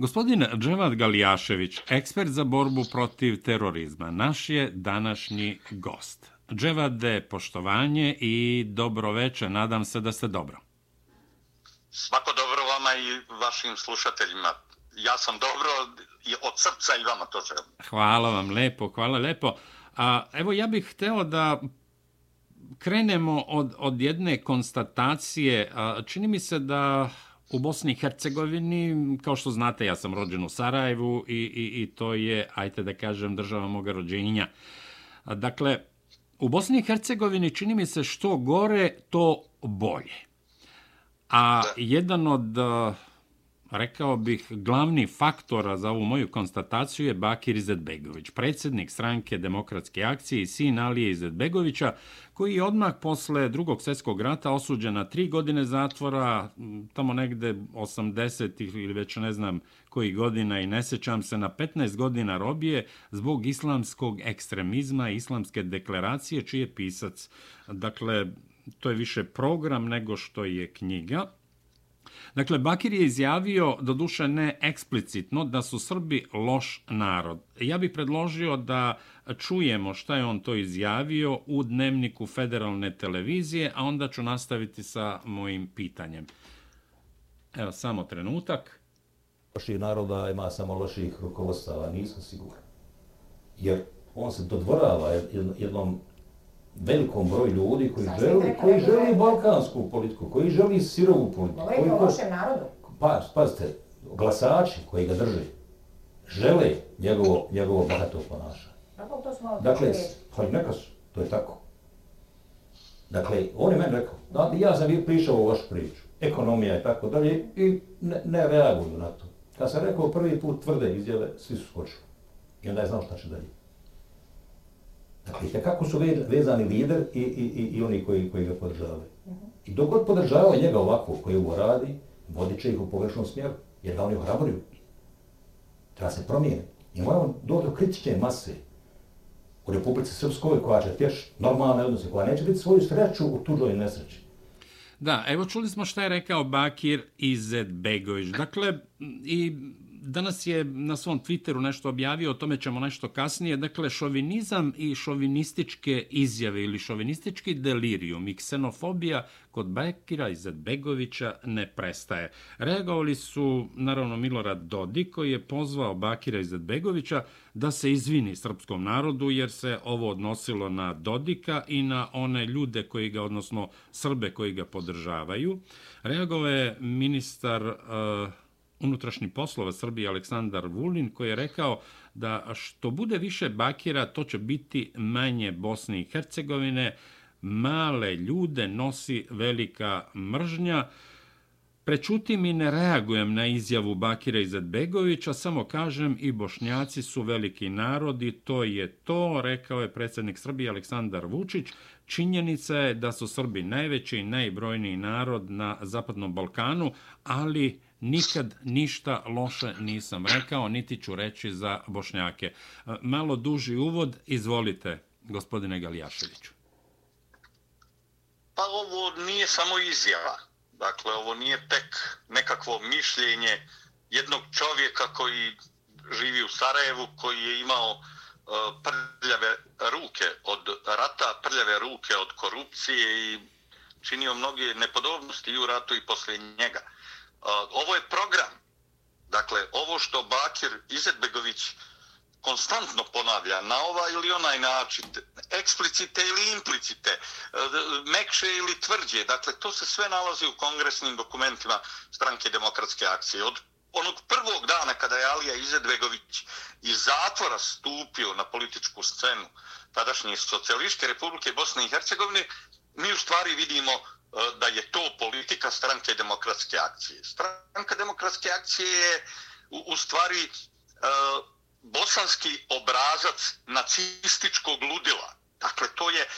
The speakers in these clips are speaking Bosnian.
Gospodin Dževad Galijašević, ekspert za borbu protiv terorizma, naš je današnji gost. Dževade, poštovanje i dobro veče. Nadam se da ste dobro. Svako dobro vama i vašim slušateljima. Ja sam dobro i od srca i vama to želim. Hvala vam, lepo, hvala lepo. A, evo, ja bih hteo da krenemo od, od jedne konstatacije. A, čini mi se da u Bosni i Hercegovini, kao što znate, ja sam rođen u Sarajevu i, i, i to je, ajte da kažem, država moga rođenja. Dakle, u Bosni i Hercegovini čini mi se što gore, to bolje. A jedan od rekao bih, glavni faktora za ovu moju konstataciju je Bakir Izetbegović, predsjednik stranke Demokratske akcije i sin Alije Izetbegovića, koji je odmah posle drugog svjetskog rata osuđen na tri godine zatvora, tamo negde 80-ih ili već ne znam koji godina i ne sećam se, na 15 godina robije zbog islamskog ekstremizma i islamske deklaracije, čiji je pisac. Dakle, to je više program nego što je knjiga. Dakle, Bakir je izjavio, doduše ne eksplicitno, da su Srbi loš narod. Ja bih predložio da čujemo šta je on to izjavio u dnevniku federalne televizije, a onda ću nastaviti sa mojim pitanjem. Evo, samo trenutak. Loših naroda ima samo loših rukovostava, nisam siguran. Jer on se dodvorava jednom velikom broju ljudi koji Sasvim želi, koji želi balkansku politiku, koji želi sirovu politiku. Govorite o lošem narodu. Pa, pazite, glasači koji ga drže, žele njegovo, njegovo bahato ponašanje. Dakle, pa neka su, to je tako. Dakle, on je meni rekao, da, ja sam prišao o vašu priču, ekonomija i tako dalje, i ne, ne reaguju na to. Kad sam rekao prvi put tvrde izjave, svi su skočili. I onda je znao šta će dalje. Dakle, kako su vezani lider i, i, i, i oni koji, koji ga podržavaju. I dok god podržavaju njega ovako koji ovo radi, vodit će ih u pogrešnom smjeru, jer da oni ohrabruju. Treba se promijene. I moramo doći do kritične mase u Republici Srpskoj koja će tješ normalne odnose, koja neće biti svoju sreću u tuđoj nesreći. Da, evo čuli smo šta je rekao Bakir Izetbegović. Dakle, i danas je na svom Twitteru nešto objavio, o tome ćemo nešto kasnije. Dakle, šovinizam i šovinističke izjave ili šovinistički delirium i ksenofobija kod Bekira i Zedbegovića ne prestaje. Reagovali su, naravno, Milorad Dodik, koji je pozvao Bakira i Zedbegovića da se izvini srpskom narodu, jer se ovo odnosilo na Dodika i na one ljude koji ga, odnosno Srbe koji ga podržavaju. Reagovao je ministar uh, unutrašnji poslova Srbije Aleksandar Vulin koji je rekao da što bude više Bakira to će biti manje Bosne i Hercegovine, male ljude nosi velika mržnja. Prečutim i ne reagujem na izjavu Bakira Izetbegovića, samo kažem i bošnjaci su veliki narodi, to je to, rekao je predsjednik Srbije Aleksandar Vučić. Činjenica je da su Srbi najveći i najbrojniji narod na Zapadnom Balkanu, ali nikad ništa loše nisam rekao, niti ću reći za Bošnjake. E, malo duži uvod, izvolite, gospodine Galijaševiću. Pa ovo nije samo izjava. Dakle, ovo nije tek nekakvo mišljenje jednog čovjeka koji živi u Sarajevu, koji je imao e, prljave ruke od rata, prljave ruke od korupcije i činio mnoge nepodobnosti i u ratu i poslije njega ovo je program. Dakle, ovo što Bakir Izetbegović konstantno ponavlja na ovaj ili onaj način, eksplicite ili implicite, e, mekše ili tvrđe, dakle, to se sve nalazi u kongresnim dokumentima stranke demokratske akcije. Od onog prvog dana kada je Alija Izetbegović iz zatvora stupio na političku scenu tadašnje socijalističke republike Bosne i Hercegovine, mi u stvari vidimo E, da je to politika stranke demokratske akcije. Stranka demokratske akcije je u, u stvari e, bosanski obrazac nacističkog ludila. Dakle, to je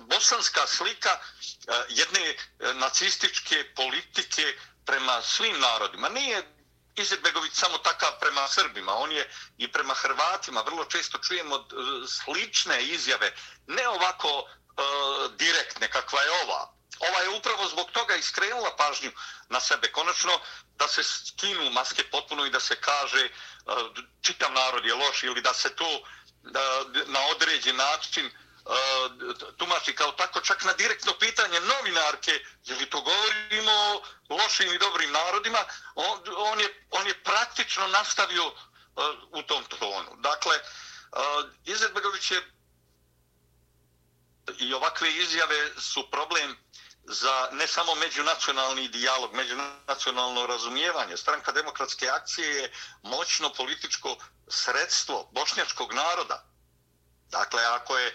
bosanska slika e, jedne e, nacističke politike prema svim narodima. Nije Izetbegović samo takav prema Srbima, on je i prema Hrvatima. Vrlo često čujemo e, slične izjave, ne ovako direktne kakva je ova, ova je upravo zbog toga iskrenula pažnju na sebe. Konačno da se skinu maske potpuno i da se kaže e, čitav narod je loš ili da se to e, na određen način e, tumači kao tako čak na direktno pitanje novinarke je li to govorimo o lošim i dobrim narodima on, on, je, on je praktično nastavio u tom tonu. Dakle, uh, Izetbegović je i ovakve izjave su problem za ne samo međunacionalni dijalog, međunacionalno razumijevanje. Stranka demokratske akcije je moćno političko sredstvo bošnjačkog naroda. Dakle, ako je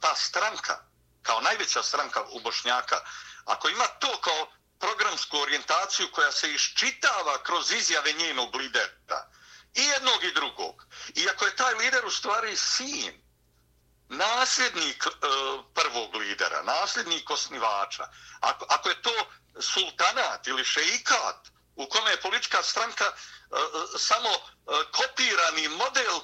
ta stranka, kao najveća stranka u Bošnjaka, ako ima to kao programsku orijentaciju koja se iščitava kroz izjave njenog lidera, i jednog i drugog, i ako je taj lider u stvari sin, nasljednik e, prvog lidera, nasljednik osnivača, ako, ako je to sultanat ili šeikat u kome je politička stranka e, e samo e, kopirani model e,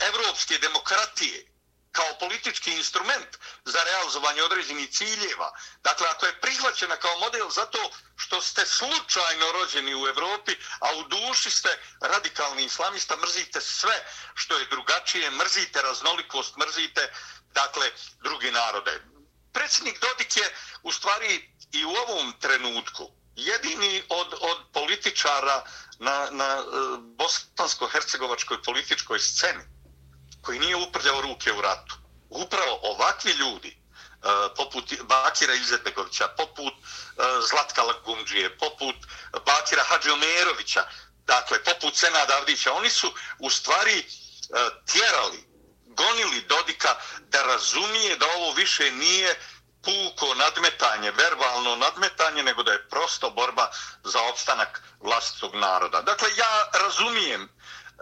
evropske demokratije, kao politički instrument za realizovanje određenih ciljeva. Dakle, ako je prihvaćena kao model zato što ste slučajno rođeni u Evropi, a u duši ste radikalni islamista, mrzite sve što je drugačije, mrzite raznolikost, mrzite, dakle, druge narode. Predsjednik Dodik je u stvari i u ovom trenutku jedini od, od političara na, na eh, bosansko-hercegovačkoj političkoj sceni koji nije uprljao ruke u ratu. Upravo ovakvi ljudi, e, poput Bakira Izetbegovića, poput e, Zlatka Lagumđije, poput Bakira Hadžiomerovića, dakle, poput Senada Avdića, oni su u stvari e, tjerali, gonili Dodika da razumije da ovo više nije puko nadmetanje, verbalno nadmetanje, nego da je prosto borba za opstanak vlastitog naroda. Dakle, ja razumijem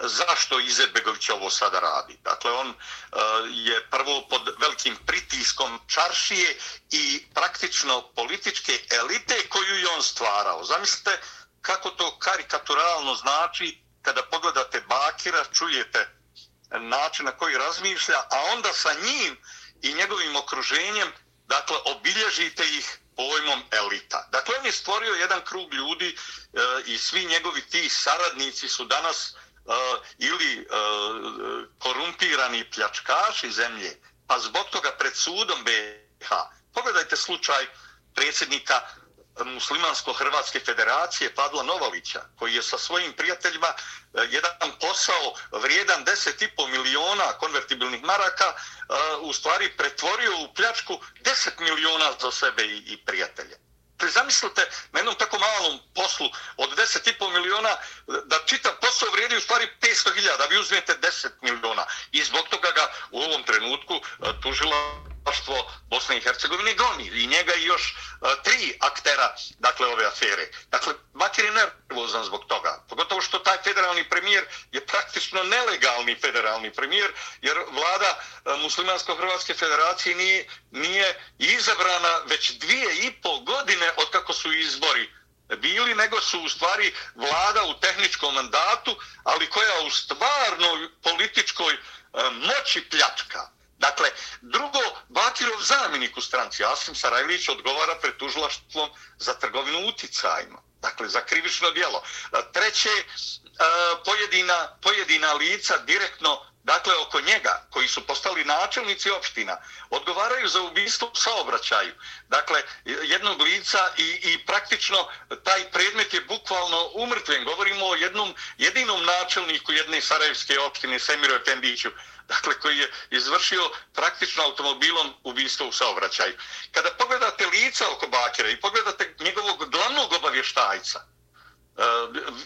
zašto Izetbegović ovo sada radi. Dakle, on eh, je prvo pod velikim pritiskom čaršije i praktično političke elite koju je on stvarao. Zamislite kako to karikaturalno znači kada pogledate Bakira, čujete način na koji razmišlja, a onda sa njim i njegovim okruženjem, dakle, obilježite ih pojmom elita. Dakle, on je stvorio jedan krug ljudi e, i svi njegovi ti saradnici su danas e, ili korumpirani pljačkaši zemlje, pa zbog toga pred sudom BiH. pogledajte slučaj predsjednika Muslimansko-Hrvatske federacije Pavla Novalića, koji je sa svojim prijateljima e, jedan posao vrijedan 10,5 miliona konvertibilnih maraka e, u stvari pretvorio u pljačku 10 miliona za sebe i, i prijatelje. Zamislite na jednom tako malom poslu od 10,5 miliona da čitav posao vrijedi u stvari 500.000, da vi uzmete 10 miliona. I zbog toga ga u ovom trenutku e, tužila Hrvatstvo Bosne i Hercegovine goni i njega i još uh, tri aktera dakle ove afere. Dakle, Bakir je nervozan zbog toga. Pogotovo što taj federalni premijer je praktično nelegalni federalni premijer, jer vlada e, Muslimansko-Hrvatske federacije nije, nije izabrana već dvije i pol godine od kako su izbori bili, nego su u stvari vlada u tehničkom mandatu, ali koja u stvarnoj političkoj e, moći pljačka. Dakle, drugo, Bakirov zamjenik u stranci, Asim Sarajlić, odgovara pred tužilaštvom za trgovinu uticajima. Dakle, za krivično djelo. E, treće, e, pojedina, pojedina lica direktno, dakle, oko njega, koji su postali načelnici opština, odgovaraju za ubistvo u saobraćaju. Dakle, jednog lica i, i praktično taj predmet je bukvalno umrtven. Govorimo o jednom jedinom načelniku jedne Sarajevske opštine, Semiru Tendiću, dakle koji je izvršio praktično automobilom ubistvo u saobraćaju. Kada pogledate lica oko Bakira i pogledate njegovog glavnog obavještajca, e,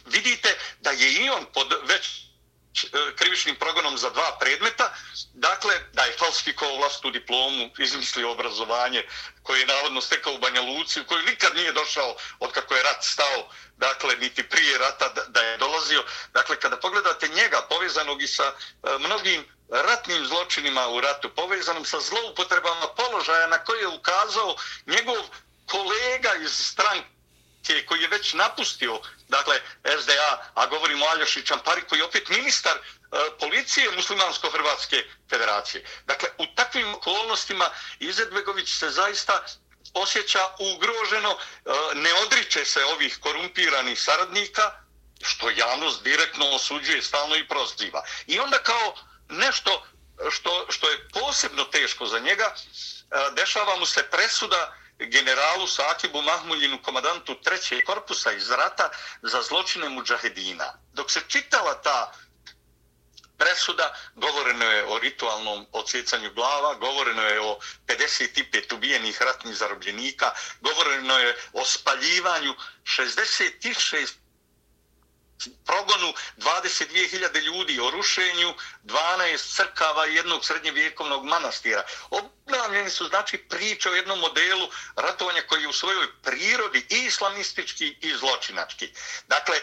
vidite da je i on pod već E, krivičnim progonom za dva predmeta, dakle, da je falsifikovao vlastu diplomu, izmislio obrazovanje koje je navodno stekao u Banja Luci, u koju nikad nije došao od kako je rat stao, dakle, niti prije rata da, je dolazio. Dakle, kada pogledate njega povezanog i sa e, mnogim ratnim zločinima u ratu, povezanom sa zloupotrebama položaja na koje je ukazao njegov kolega iz stranke koji je već napustio, dakle, SDA, a govorimo o Aljoši Čampari, koji je opet ministar e, policije Muslimansko-Hrvatske federacije. Dakle, u takvim okolnostima Izetbegović se zaista osjeća ugroženo, e, ne odriče se ovih korumpiranih saradnika, što javnost direktno osuđuje, stalno i proziva. I onda kao nešto što, što je posebno teško za njega, e, dešava mu se presuda generalu Sakibu Mahmuljinu, komadantu trećeg korpusa iz rata za zločine muđahedina. Dok se čitala ta presuda, govoreno je o ritualnom odsjecanju glava, govoreno je o 55 ubijenih ratnih zarobljenika, govoreno je o spaljivanju 66 progonu 22.000 ljudi, o rušenju 12 crkava i jednog srednjevjekovnog manastira. Obnavljeni su znači priče o jednom modelu ratovanja koji je u svojoj prirodi i islamistički i zločinački. Dakle, e,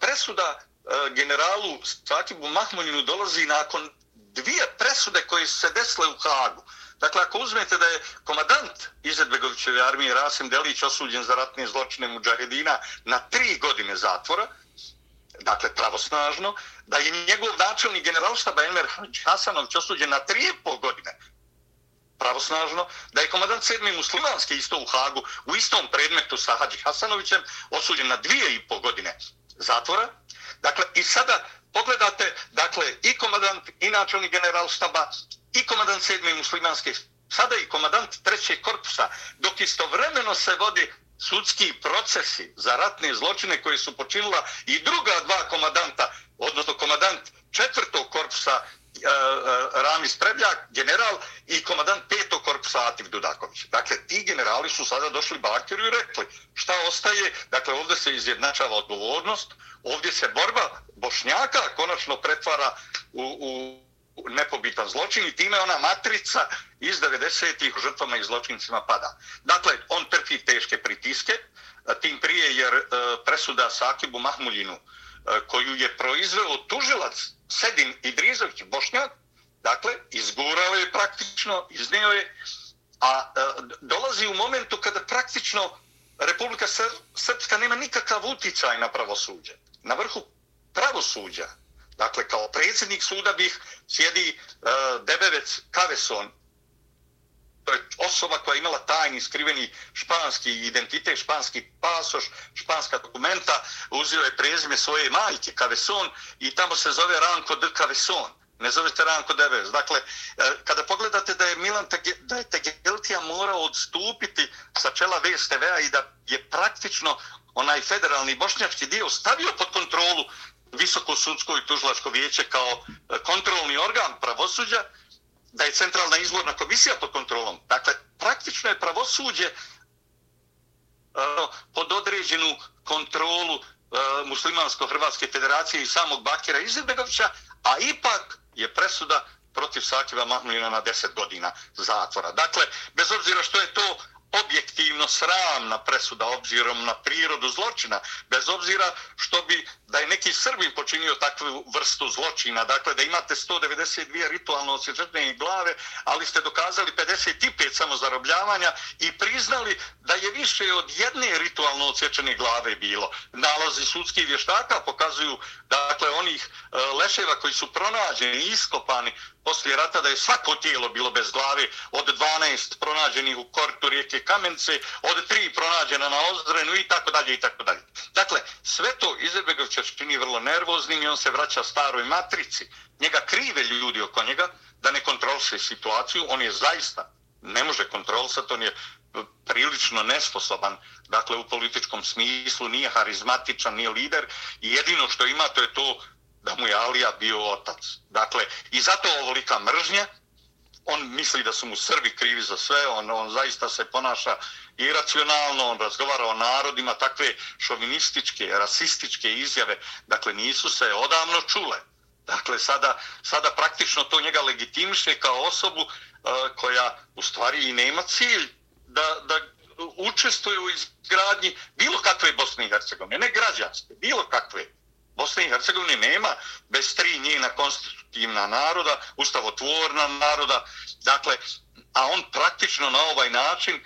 presuda e, generalu Satibu Mahmuninu dolazi nakon dvije presude koje se desile u Hagu. Dakle, ako uzmete da je komadant Izetbegovićeve armije Rasim Delić osuđen za ratne zločine Mujahedina na tri godine zatvora, dakle pravosnažno, da je njegov načelnik generalštaba Enver Hasanović osuđen na tri pol godine pravosnažno, da je komadant sedmi muslimanski isto u Hagu u istom predmetu sa Hadži Hasanovićem osuđen na dvije i pol godine zatvora. Dakle, i sada pogledate, dakle, i komadant, i načelnik generalštaba, i komadant sedmi muslimanski, sada i komadant trećeg korpusa, dok istovremeno se vodi sudski procesi za ratne zločine koje su počinila i druga dva komadanta, odnosno komadant četvrtog korpusa e, e, Ramis Prebljak, general, i komadant petog korpusa Ativ Dudaković. Dakle, ti generali su sada došli Bakiru i rekli šta ostaje, dakle, ovdje se izjednačava odgovornost, ovdje se borba Bošnjaka konačno pretvara u, u nepobitan zločin i time ona matrica iz 90-ih žrtvama i zločincima pada. Dakle, on trpi teške pritiske, tim prije jer e, presuda Sakibu Mahmuljinu, e, koju je proizveo tužilac Sedin Idrizović Bošnjak, dakle, izgurao je praktično, iznio je, a e, dolazi u momentu kada praktično Republika Srpska nema nikakav uticaj na pravosuđe. Na vrhu pravosuđa, Dakle, kao predsjednik suda bih sjedi uh, Debevec Kaveson, to je osoba koja je imala tajni, skriveni španski identitet, španski pasoš, španska dokumenta, uzio je prezime svoje majke, Kaveson, i tamo se zove Ranko de Kaveson. Ne zove se Ranko Debevec. Dakle, e, kada pogledate da je Milan Tege, da je Tegeltija morao odstupiti sa čela VSTV-a i da je praktično onaj federalni bošnjački dio stavio pod kontrolu visoko sudsko i tužilačko vijeće kao e, kontrolni organ pravosuđa, da je centralna izborna komisija pod kontrolom. Dakle, praktično je pravosuđe e, pod određenu kontrolu e, Muslimansko-Hrvatske federacije i samog Bakira Izetbegovića, a ipak je presuda protiv Sakiva Mahmulina na 10 godina zatvora. Dakle, bez obzira što je to objektivno sramna presuda obzirom na prirodu zločina, bez obzira što bi da je neki Srbin počinio takvu vrstu zločina, dakle da imate 192 ritualno osjećatne glave, ali ste dokazali 55 samozarobljavanja i priznali da je više od jedne ritualno osjećane glave bilo. Nalazi sudskih vještaka pokazuju dakle onih e, leševa koji su pronađeni i iskopani poslije rata da je svako tijelo bilo bez glave od 12 pronađenih u kortu rijeke Kamence, od 3 pronađena na Ozrenu i tako dalje i tako dalje. Dakle, sve to Izebegovića čini vrlo nervoznim i on se vraća staroj matrici. Njega krive ljudi oko njega da ne kontrolse situaciju. On je zaista, ne može kontrolsati, on je prilično nesposoban, dakle u političkom smislu, nije harizmatičan, nije lider i jedino što ima to je to da mu je Alija bio otac. Dakle, i zato ovolika mržnja, on misli da su mu Srbi krivi za sve, on, on zaista se ponaša iracionalno, on razgovara o narodima, takve šovinističke, rasističke izjave, dakle, nisu se odavno čule. Dakle, sada, sada praktično to njega legitimiše kao osobu uh, koja u stvari i nema cilj da, da učestvuje u izgradnji bilo kakve Bosne i Hercegovine, ne građanske, bilo kakve. Bosne i Hercegovine nema bez tri njena konstitutivna naroda, ustavotvorna naroda. Dakle, a on praktično na ovaj način e,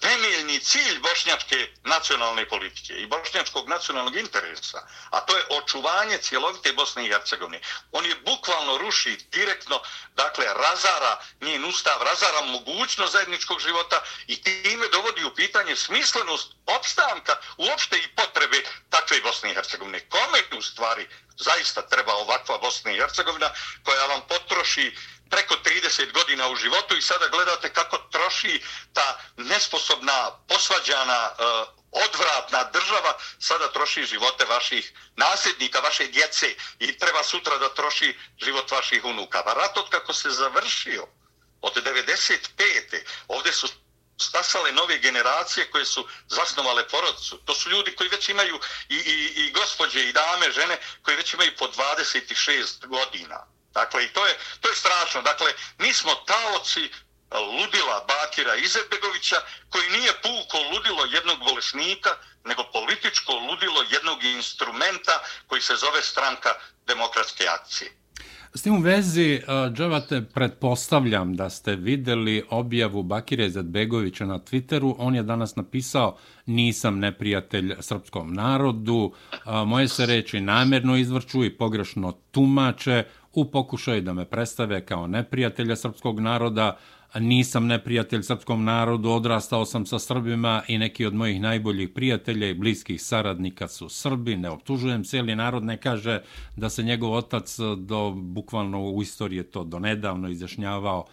temeljni cilj bošnjačke nacionalne politike i bošnjačkog nacionalnog interesa, a to je očuvanje cjelovite Bosne i Hercegovine. On je bukvalno ruši direktno, dakle, razara njen ustav, razara mogućnost zajedničkog života i time dovodi u pitanje smislenost opstanka uopšte i potrebe takve Bosne i Hercegovine. Kome u stvari zaista treba ovakva Bosna i Hercegovina koja vam potroši preko 30 godina u životu i sada gledate kako troši ta nesposobna, posvađana, e, odvratna država, sada troši živote vaših nasljednika, vaše djece i treba sutra da troši život vaših unuka. Pa rat od kako se završio od 95. ovdje su stasale nove generacije koje su zasnovale porodicu. To su ljudi koji već imaju i, i, i gospođe i dame, žene, koji već imaju po 26 godina. Dakle, i to je, to je strašno. Dakle, mi smo taoci e, ludila Bakira Izetbegovića, koji nije puko ludilo jednog bolesnika, nego političko ludilo jednog instrumenta koji se zove stranka demokratske akcije. S tim u vezi, e, uh, Džavate, pretpostavljam da ste videli objavu Bakire Zadbegovića na Twitteru. On je danas napisao nisam neprijatelj srpskom narodu, e, moje se reči namjerno izvrću i pogrešno tumače u pokušaju da me predstave kao neprijatelja srpskog naroda, nisam neprijatelj srpskom narodu, odrastao sam sa Srbima i neki od mojih najboljih prijatelja i bliskih saradnika su Srbi, ne optužujem cijeli narod, ne kaže da se njegov otac do, bukvalno u istoriji to do nedavno izjašnjavao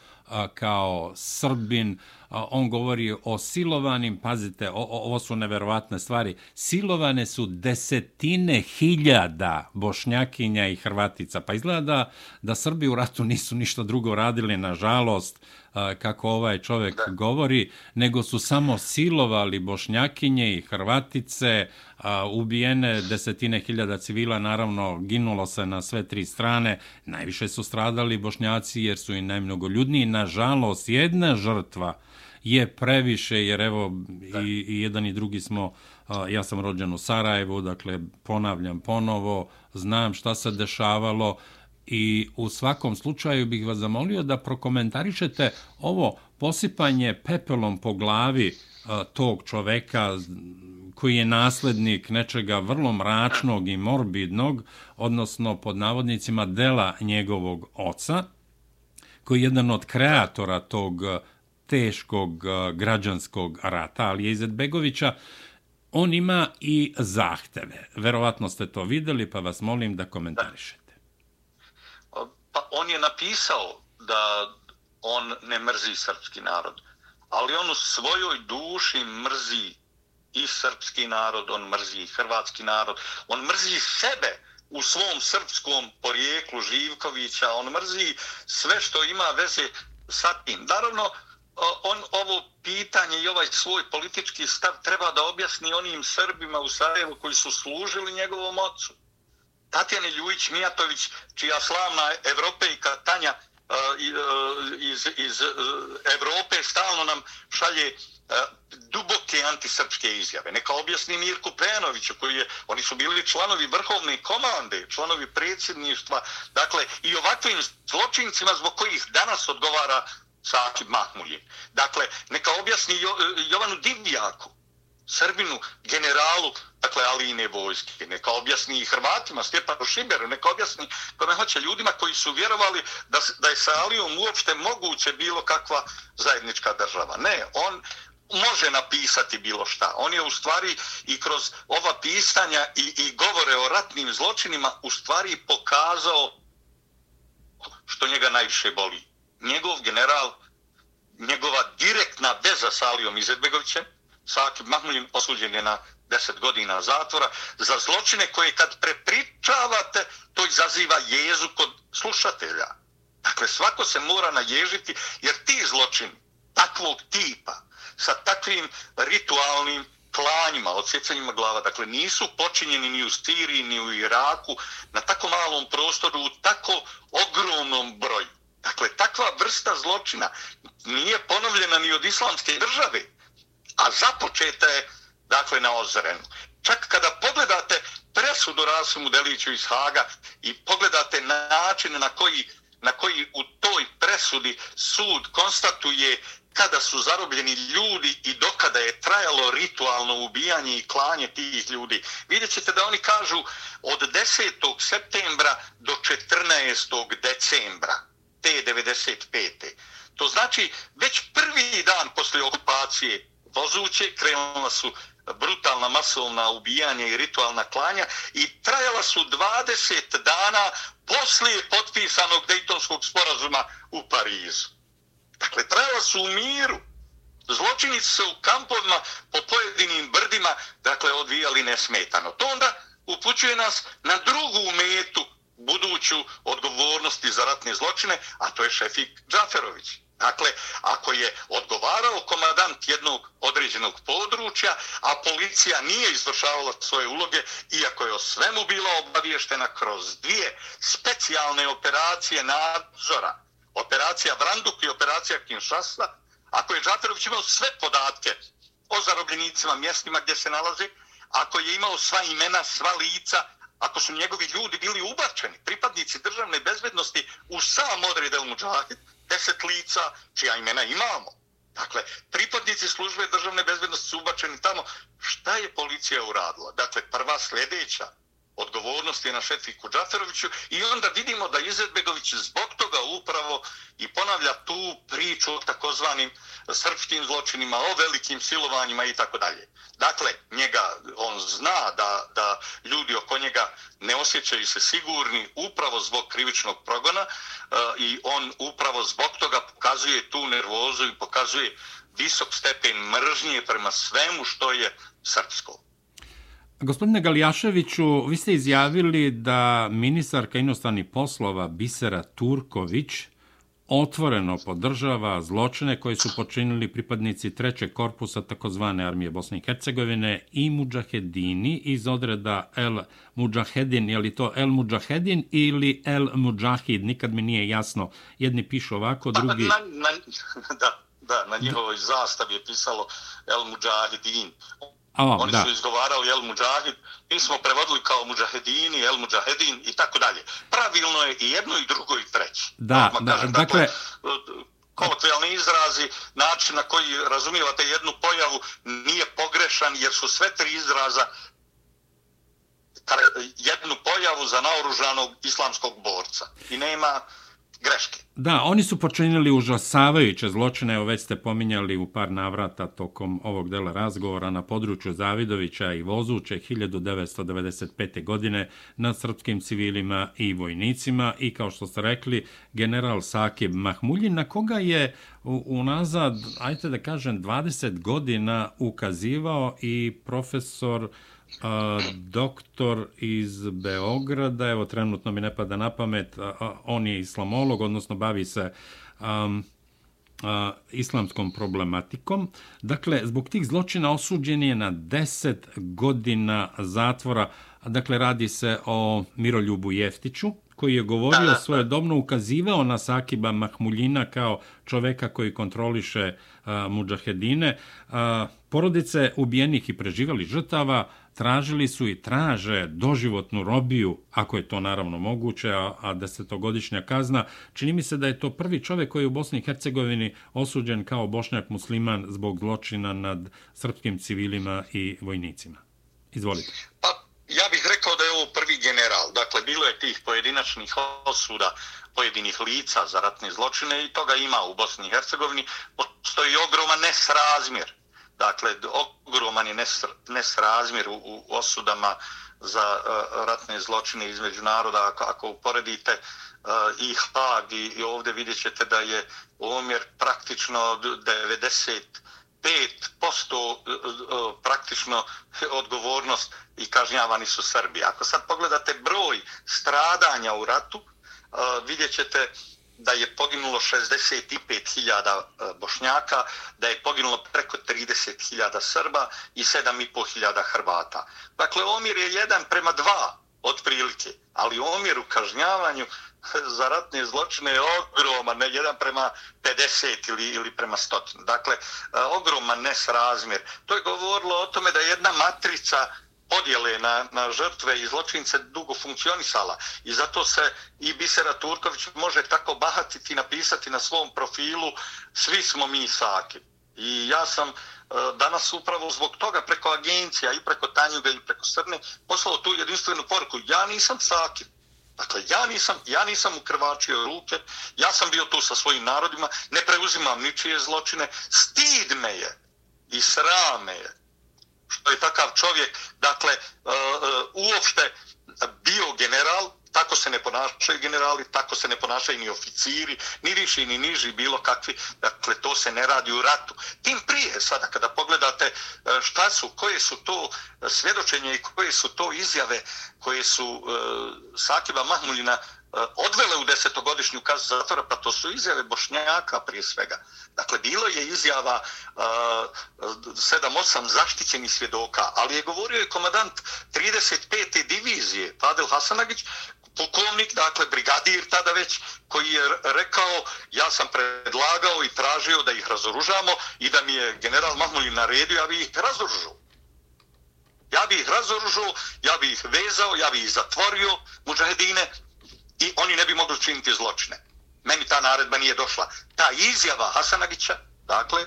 kao Srbin, on govori o silovanim, pazite, o, o, ovo su neverovatne stvari, silovane su desetine hiljada bošnjakinja i hrvatica, pa izgleda da, da Srbi u ratu nisu ništa drugo radili, nažalost, kako ovaj čovjek da. govori, nego su samo silovali bošnjakinje i hrvatice, ubijene desetine hiljada civila, naravno ginulo se na sve tri strane, najviše su stradali bošnjaci jer su i najmnogo ljudniji, nažalost jedna žrtva je previše, jer evo i, i jedan i drugi smo, ja sam rođen u Sarajevu, dakle ponavljam ponovo, znam šta se dešavalo, i u svakom slučaju bih vas zamolio da prokomentarišete ovo posipanje pepelom po glavi tog čoveka koji je naslednik nečega vrlo mračnog i morbidnog, odnosno pod navodnicima dela njegovog oca, koji je jedan od kreatora tog teškog građanskog rata, ali je Izetbegovića, on ima i zahteve. Verovatno ste to videli, pa vas molim da komentarišete pa on je napisao da on ne mrzi srpski narod, ali on u svojoj duši mrzi i srpski narod, on mrzi i hrvatski narod, on mrzi sebe u svom srpskom porijeklu Živkovića, on mrzi sve što ima veze sa tim. Naravno, on ovo pitanje i ovaj svoj politički stav treba da objasni onim Srbima u Sarajevu koji su služili njegovom ocu. Tatjana Ljujić Mijatović, čija slavna evropejka Tanja e, e, iz, iz e, Evrope stalno nam šalje duboke antisrpske izjave. Neka objasni Mirku Penoviću, koji je, oni su bili članovi vrhovne komande, članovi predsjedništva, dakle, i ovakvim zločincima zbog kojih danas odgovara Sakib Mahmulje. Dakle, neka objasni jo, Jovanu Divljaku, Srbinu, generalu, dakle, Aline vojske, neka objasni i Hrvatima, Stjepanu Šiberu, neka objasni kome hoće ljudima koji su vjerovali da, da je sa Alijom uopšte moguće bilo kakva zajednička država. Ne, on može napisati bilo šta. On je u stvari i kroz ova pisanja i, i govore o ratnim zločinima u stvari pokazao što njega najviše boli. Njegov general, njegova direktna veza sa Alijom Izetbegovićem, Sakib Mahmudin osuđen je na 10 godina zatvora za zločine koje kad prepričavate, to izaziva jezu kod slušatelja. Dakle, svako se mora naježiti, jer ti zločini takvog tipa, sa takvim ritualnim klanjima, odsjecanjima glava, dakle, nisu počinjeni ni u Siriji, ni u Iraku, na tako malom prostoru, u tako ogromnom broju. Dakle, takva vrsta zločina nije ponovljena ni od islamske države, a započeta je dakle na ozrenu. Čak kada pogledate presudu Rasimu Deliću iz Haga i pogledate način na koji na koji u toj presudi sud konstatuje kada su zarobljeni ljudi i dokada je trajalo ritualno ubijanje i klanje tih ljudi. Vidjet ćete da oni kažu od 10. septembra do 14. decembra 95. To znači već prvi dan posle okupacije vozuće krenula su brutalna masovna ubijanja i ritualna klanja i trajala su 20 dana poslije potpisanog Dejtonskog sporazuma u Parizu. Dakle, trajala su u miru. Zločinici su u kampovima po pojedinim brdima, dakle, odvijali nesmetano. To onda upućuje nas na drugu metu buduću odgovornosti za ratne zločine, a to je Šefik Džaferović. Dakle, ako je odgovarao komadant jednog određenog područja, a policija nije izvršavala svoje uloge, iako je o svemu bila obaviještena kroz dvije specijalne operacije nadzora, operacija Vranduk i operacija Kinshasa, ako je Džaferović imao sve podatke o zarobljenicima, mjestima gdje se nalazi, ako je imao sva imena, sva lica, ako su njegovi ljudi bili ubačeni, pripadnici državne bezbednosti u sam odred El Mujahid, deset lica čija imena imamo. Dakle, pripadnici službe državne bezbednosti su ubačeni tamo. Šta je policija uradila? Dakle, prva sljedeća odgovornost je na Šetviku Džaferoviću i onda vidimo da Izetbegović zbog toga upravo i ponavlja tu priču o takozvanim srpskim zločinima, o velikim silovanjima i tako dalje. Dakle, njega, on zna da, da ljudi oko njega ne osjećaju se sigurni upravo zbog krivičnog progona e, i on upravo zbog toga pokazuje tu nervozu i pokazuje visok stepen mržnje prema svemu što je srpsko. Gospodine Galijaševiću, vi ste izjavili da ministarka inostranih poslova Bisera Turković otvoreno podržava zločine koje su počinili pripadnici trećeg korpusa takozvane armije Bosne i Hercegovine i muđahedini iz odreda El Mujahedin, je li to El Mujahedin ili El Mujahid, nikad mi nije jasno. Jedni pišu ovako, drugi... Na, na, da, da, na njihovoj zastavi je pisalo El Mujahedin. A, Oni da. su izgovarali El Mujahid, mi smo prevodili kao Mujahedini, El Mujahedin i tako dalje. Pravilno je i jedno i drugo i treće. Da, da, kažem, dakle... dakle kolokvijalni izrazi, način na koji razumijevate jednu pojavu nije pogrešan jer su sve tri izraza jednu pojavu za naoružanog islamskog borca. I nema greške. Da, oni su počinili užasavajuće zločine, evo već ste pominjali u par navrata tokom ovog dela razgovora na području Zavidovića i Vozuće 1995. godine nad srpskim civilima i vojnicima i kao što ste rekli, general Sakib Mahmuljin, na koga je unazad, ajte da kažem, 20 godina ukazivao i profesor a, doktor iz Beograda, evo trenutno mi ne pada na pamet, a, a, on je islamolog, odnosno bavi se a, a, islamskom problematikom. Dakle, zbog tih zločina osuđen je na 10 godina zatvora, dakle radi se o Miroljubu Jeftiću, koji je govorio svoje dobno ukazivao na Sakiba Mahmuljina kao čoveka koji kontroliše a, muđahedine. A, porodice ubijenih i preživali žrtava tražili su i traže doživotnu robiju, ako je to naravno moguće, a, a desetogodišnja kazna. Čini mi se da je to prvi čovjek koji je u Bosni i Hercegovini osuđen kao bošnjak musliman zbog zločina nad srpskim civilima i vojnicima. Izvolite. Pa, ja bih rekao da je ovo prvi general. Dakle, bilo je tih pojedinačnih osuda pojedinih lica za ratne zločine i toga ima u Bosni i Hercegovini. Postoji ogroman nesrazmjer Dakle, ogroman je nesrazmjer u, u osudama za uh, ratne zločine između naroda. Ako, ako uporedite uh, i Hag i, i ovdje vidjet ćete da je omjer praktično 95% e, praktično odgovornost i kažnjavani su Srbi. Ako sad pogledate broj stradanja u ratu, vidjet ćete da je poginulo 65.000 e, bošnjaka, da je poginulo preko 30.000 Srba i 7.500 Hrvata. Dakle, omir je jedan prema dva otprilike, ali omjer u kažnjavanju za ratne zločine je ogroman, ne jedan prema 50 ili, ili prema 100. Dakle, e, ogroman nesrazmjer. To je govorilo o tome da jedna matrica podjele na, na žrtve i zločince dugo funkcionisala i zato se i Bisera Turković može tako bahatiti i napisati na svom profilu svi smo mi Saki. I ja sam e, danas upravo zbog toga preko agencija i preko Tanjuga i preko Srne poslao tu jedinstvenu poruku. Ja nisam Saki. Dakle, ja nisam, ja nisam ukrvačio ruke, ja sam bio tu sa svojim narodima, ne preuzimam ničije zločine, stid me je i srame je što je takav čovjek, dakle, e, e, uopšte bio general, tako se ne ponašaju generali, tako se ne ponašaju ni oficiri, ni viši ni niži, bilo kakvi, dakle, to se ne radi u ratu. Tim prije, sada, kada pogledate e, šta su, koje su to svjedočenje i koje su to izjave koje su uh, Sakiba Mahmulina E, odvele u desetogodišnju kazu zatvora, pa to su izjave Bošnjaka prije svega. Dakle, bilo je izjava uh, sedam, osam zaštićenih svjedoka, ali je govorio i komadant 35. divizije, Fadel Hasanagić, pukovnik, dakle, brigadir tada već, koji je rekao, ja sam predlagao i tražio da ih razoružamo i da mi je general Mahmulin naredio, ja bi ih razoružao. Ja bi ih razoružao, ja bi ih vezao, ja bi ih zatvorio, muđahedine, i oni ne bi mogli činiti zločine. Meni ta naredba nije došla. Ta izjava Hasanagića, dakle,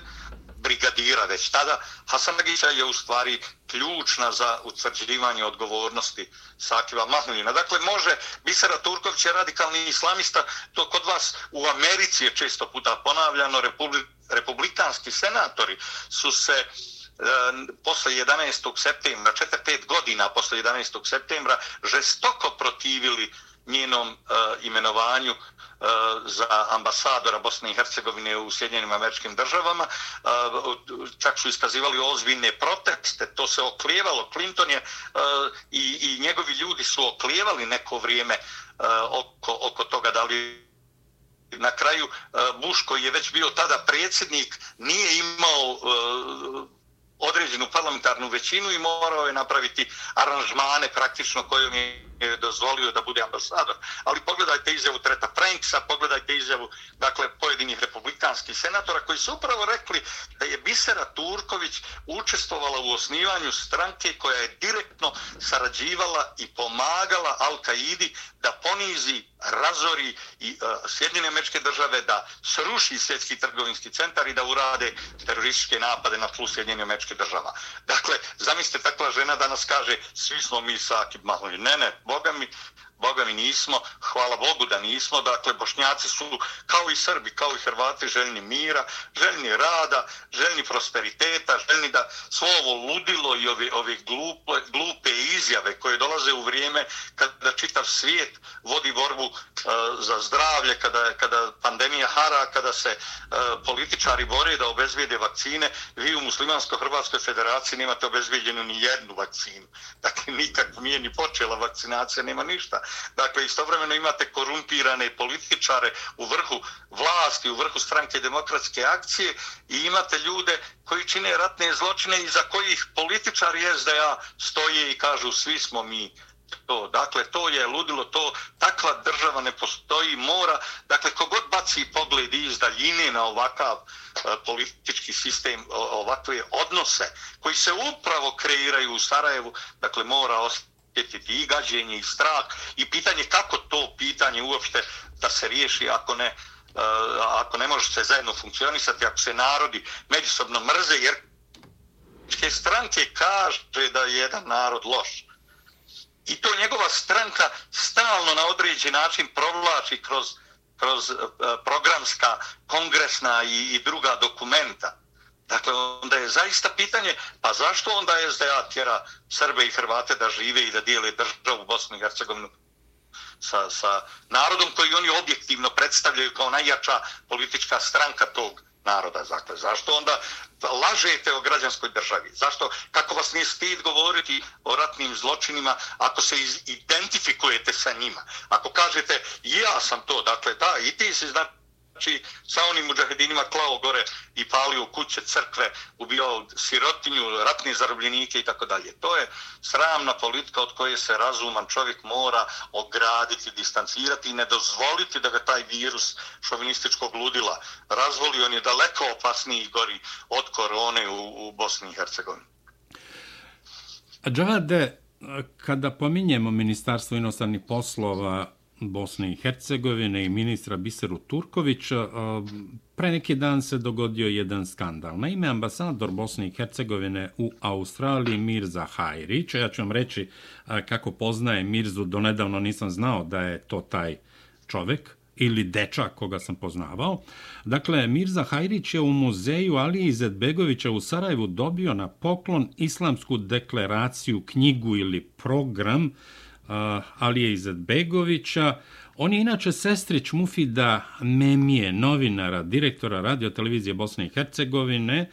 brigadira već tada, Hasanagića je u stvari ključna za utvrđivanje odgovornosti Sakiva Mahmudina. Dakle, može Bisera Turković je radikalni islamista, to kod vas u Americi je često puta ponavljano, republi, republikanski senatori su se e, posle 11. septembra, 4-5 godina posle 11. septembra, žestoko protivili njenom uh, imenovanju uh, za ambasadora Bosne i Hercegovine u Sjedinjenim američkim državama. Uh, čak su iskazivali ozbiljne proteste, to se oklijevalo. Clinton je uh, i, i njegovi ljudi su oklijevali neko vrijeme uh, oko, oko toga da li na kraju uh, Bush koji je već bio tada predsjednik nije imao uh, određenu parlamentarnu većinu i morao je napraviti aranžmane praktično kojom je je dozvolio da bude ambasador. Ali pogledajte izjavu Treta Franksa, pogledajte izjavu dakle, pojedinih republikanskih senatora koji su upravo rekli da je Bisera Turković učestvovala u osnivanju stranke koja je direktno sarađivala i pomagala Al-Qaidi da ponizi, razori i uh, Sjedinjene američke države, da sruši svjetski trgovinski centar i da urade terorističke napade na tlu Sjedinjene američke država. Dakle, zamislite, takva žena danas kaže svi smo mi sa Akib Mahmoud. Ne, ne, Boga mi, Boga mi nismo, hvala Bogu da nismo, dakle Bošnjaci su kao i Srbi, kao i Hrvati željni mira, željni rada, željni prosperiteta, željni da svo ovo ludilo i ove, ove glupe, glupe izjave koje dolaze u vrijeme kada čitav svijet vodi borbu uh, za zdravlje, kada, kada pandemija hara, kada se uh, političari bore da obezvijede vakcine, vi u Muslimansko-Hrvatskoj federaciji nemate obezvijedenu ni jednu vakcinu. Dakle, nikako nije ni počela vakcinacija, nema ništa. Dakle, istovremeno imate korumpirane političare u vrhu vlasti, u vrhu stranke demokratske akcije i imate ljude koji čine ratne zločine i za kojih političari SDA stoje i kažu svi smo mi to. Dakle, to je ludilo, to takva država ne postoji, mora, dakle, kogod baci pogled iz daljine na ovakav e, politički sistem, ovakve odnose koji se upravo kreiraju u Sarajevu, dakle, mora ostati osjetiti i gađenje i strah i pitanje kako to pitanje uopšte da se riješi ako ne, uh, ako ne može se zajedno funkcionisati, ako se narodi međusobno mrze, jer stranke kaže da je jedan narod loš. I to njegova stranka stalno na određen način provlači kroz, kroz uh, programska, kongresna i, i druga dokumenta. Dakle, onda je zaista pitanje, pa zašto onda SDA tjera Srbe i Hrvate da žive i da dijele državu Bosnu i Hercegovinu sa, sa narodom koji oni objektivno predstavljaju kao najjača politička stranka tog naroda. Dakle, zašto onda lažete o građanskoj državi? Zašto, kako vas nije stid govoriti o ratnim zločinima ako se identifikujete sa njima? Ako kažete, ja sam to, dakle, da, i ti si znači znači sa onim muđahedinima klao gore i palio kuće, crkve, ubijao sirotinju, ratne zarobljenike i tako dalje. To je sramna politika od koje se razuman čovjek mora ograditi, distancirati i ne dozvoliti da ga taj virus šovinističkog ludila razvoli. On je daleko opasniji i gori od korone u, u Bosni i Hercegovini. Džavade, kada pominjemo Ministarstvo inostranih poslova Bosne i Hercegovine i ministra Biseru Turkovića, pre neki dan se dogodio jedan skandal. Naime, ambasador Bosne i Hercegovine u Australiji Mirza Hajrić, ja ću vam reći kako poznaje Mirzu, donedavno nisam znao da je to taj čovek, ili dečak koga sam poznavao. Dakle, Mirza Hajrić je u muzeju Alije Izetbegovića u Sarajevu dobio na poklon islamsku deklaraciju, knjigu ili program Eh, Alije Izetbegovića. On je inače sestrić Mufida Memije, novinara, direktora radiotelevizije Bosne i Hercegovine,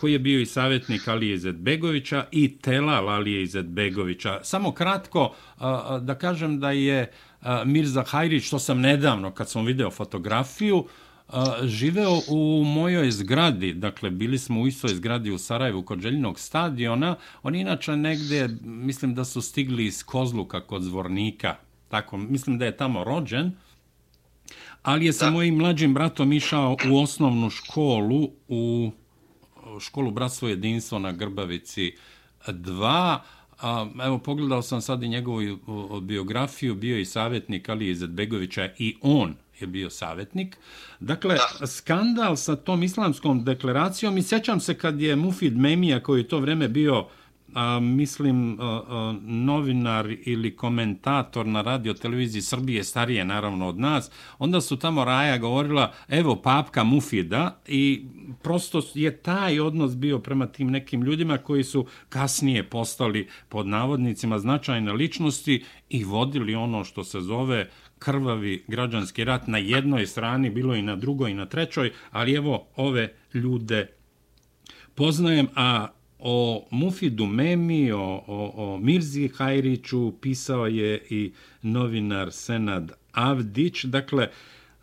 koji je bio i savjetnik Alije Izetbegovića i Telal Alije Izetbegovića. Samo kratko uh, da kažem da je uh, Mirza Hajrić, što sam nedavno, kad sam video fotografiju, živeo u mojoj zgradi, dakle, bili smo u istoj zgradi u Sarajevu kod Željinog stadiona, oni inače negde, mislim da su stigli iz Kozluka kod Zvornika, tako, mislim da je tamo rođen, ali je sa mojim mlađim bratom išao u osnovnu školu, u školu Bratstvo jedinstvo na Grbavici 2, A, evo, pogledao sam sad i njegovu biografiju, bio i savjetnik Ali Izetbegovića i on je bio savjetnik. Dakle, da. skandal sa tom islamskom deklaracijom i sjećam se kad je Mufid Memija, koji je to vreme bio uh, a, mislim, a, a, novinar ili komentator na radio televiziji Srbije, starije naravno od nas, onda su tamo Raja govorila, evo, papka Mufida i prosto je taj odnos bio prema tim nekim ljudima koji su kasnije postali pod navodnicima značajne ličnosti i vodili ono što se zove krvavi građanski rat na jednoj strani, bilo i na drugoj i na trećoj, ali evo ove ljude poznajem, a o Mufidu Memi, o, o, o Mirzi Hajriću pisao je i novinar Senad Avdić. Dakle,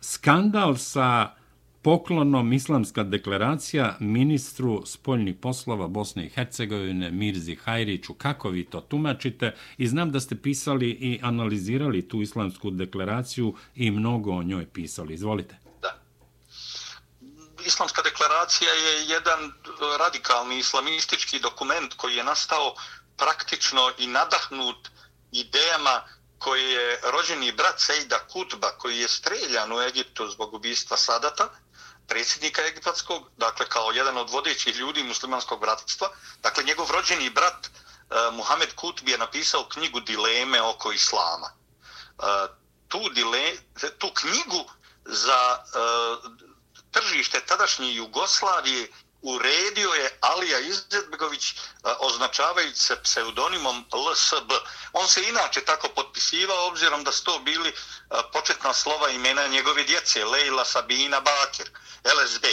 skandal sa poklonom islamska deklaracija ministru spoljnih poslova Bosne i Hercegovine Mirzi Hajriću. Kako vi to tumačite? I znam da ste pisali i analizirali tu islamsku deklaraciju i mnogo o njoj pisali. Izvolite islamska deklaracija je jedan radikalni islamistički dokument koji je nastao praktično i nadahnut idejama koji je rođeni brat Sejda Kutba koji je streljan u Egiptu zbog ubistva Sadata, predsjednika egipatskog, dakle kao jedan od vodećih ljudi muslimanskog bratstva. Dakle, njegov rođeni brat uh, Muhammed Kutbi je napisao knjigu Dileme oko islama. Uh, tu, dile, tu knjigu za uh, tržište tadašnje Jugoslavije uredio je Alija Izetbegović e, označavajući se pseudonimom LSB. On se inače tako potpisivao obzirom da su to bili e, početna slova imena njegove djece, Leila Sabina Bakir, LSB.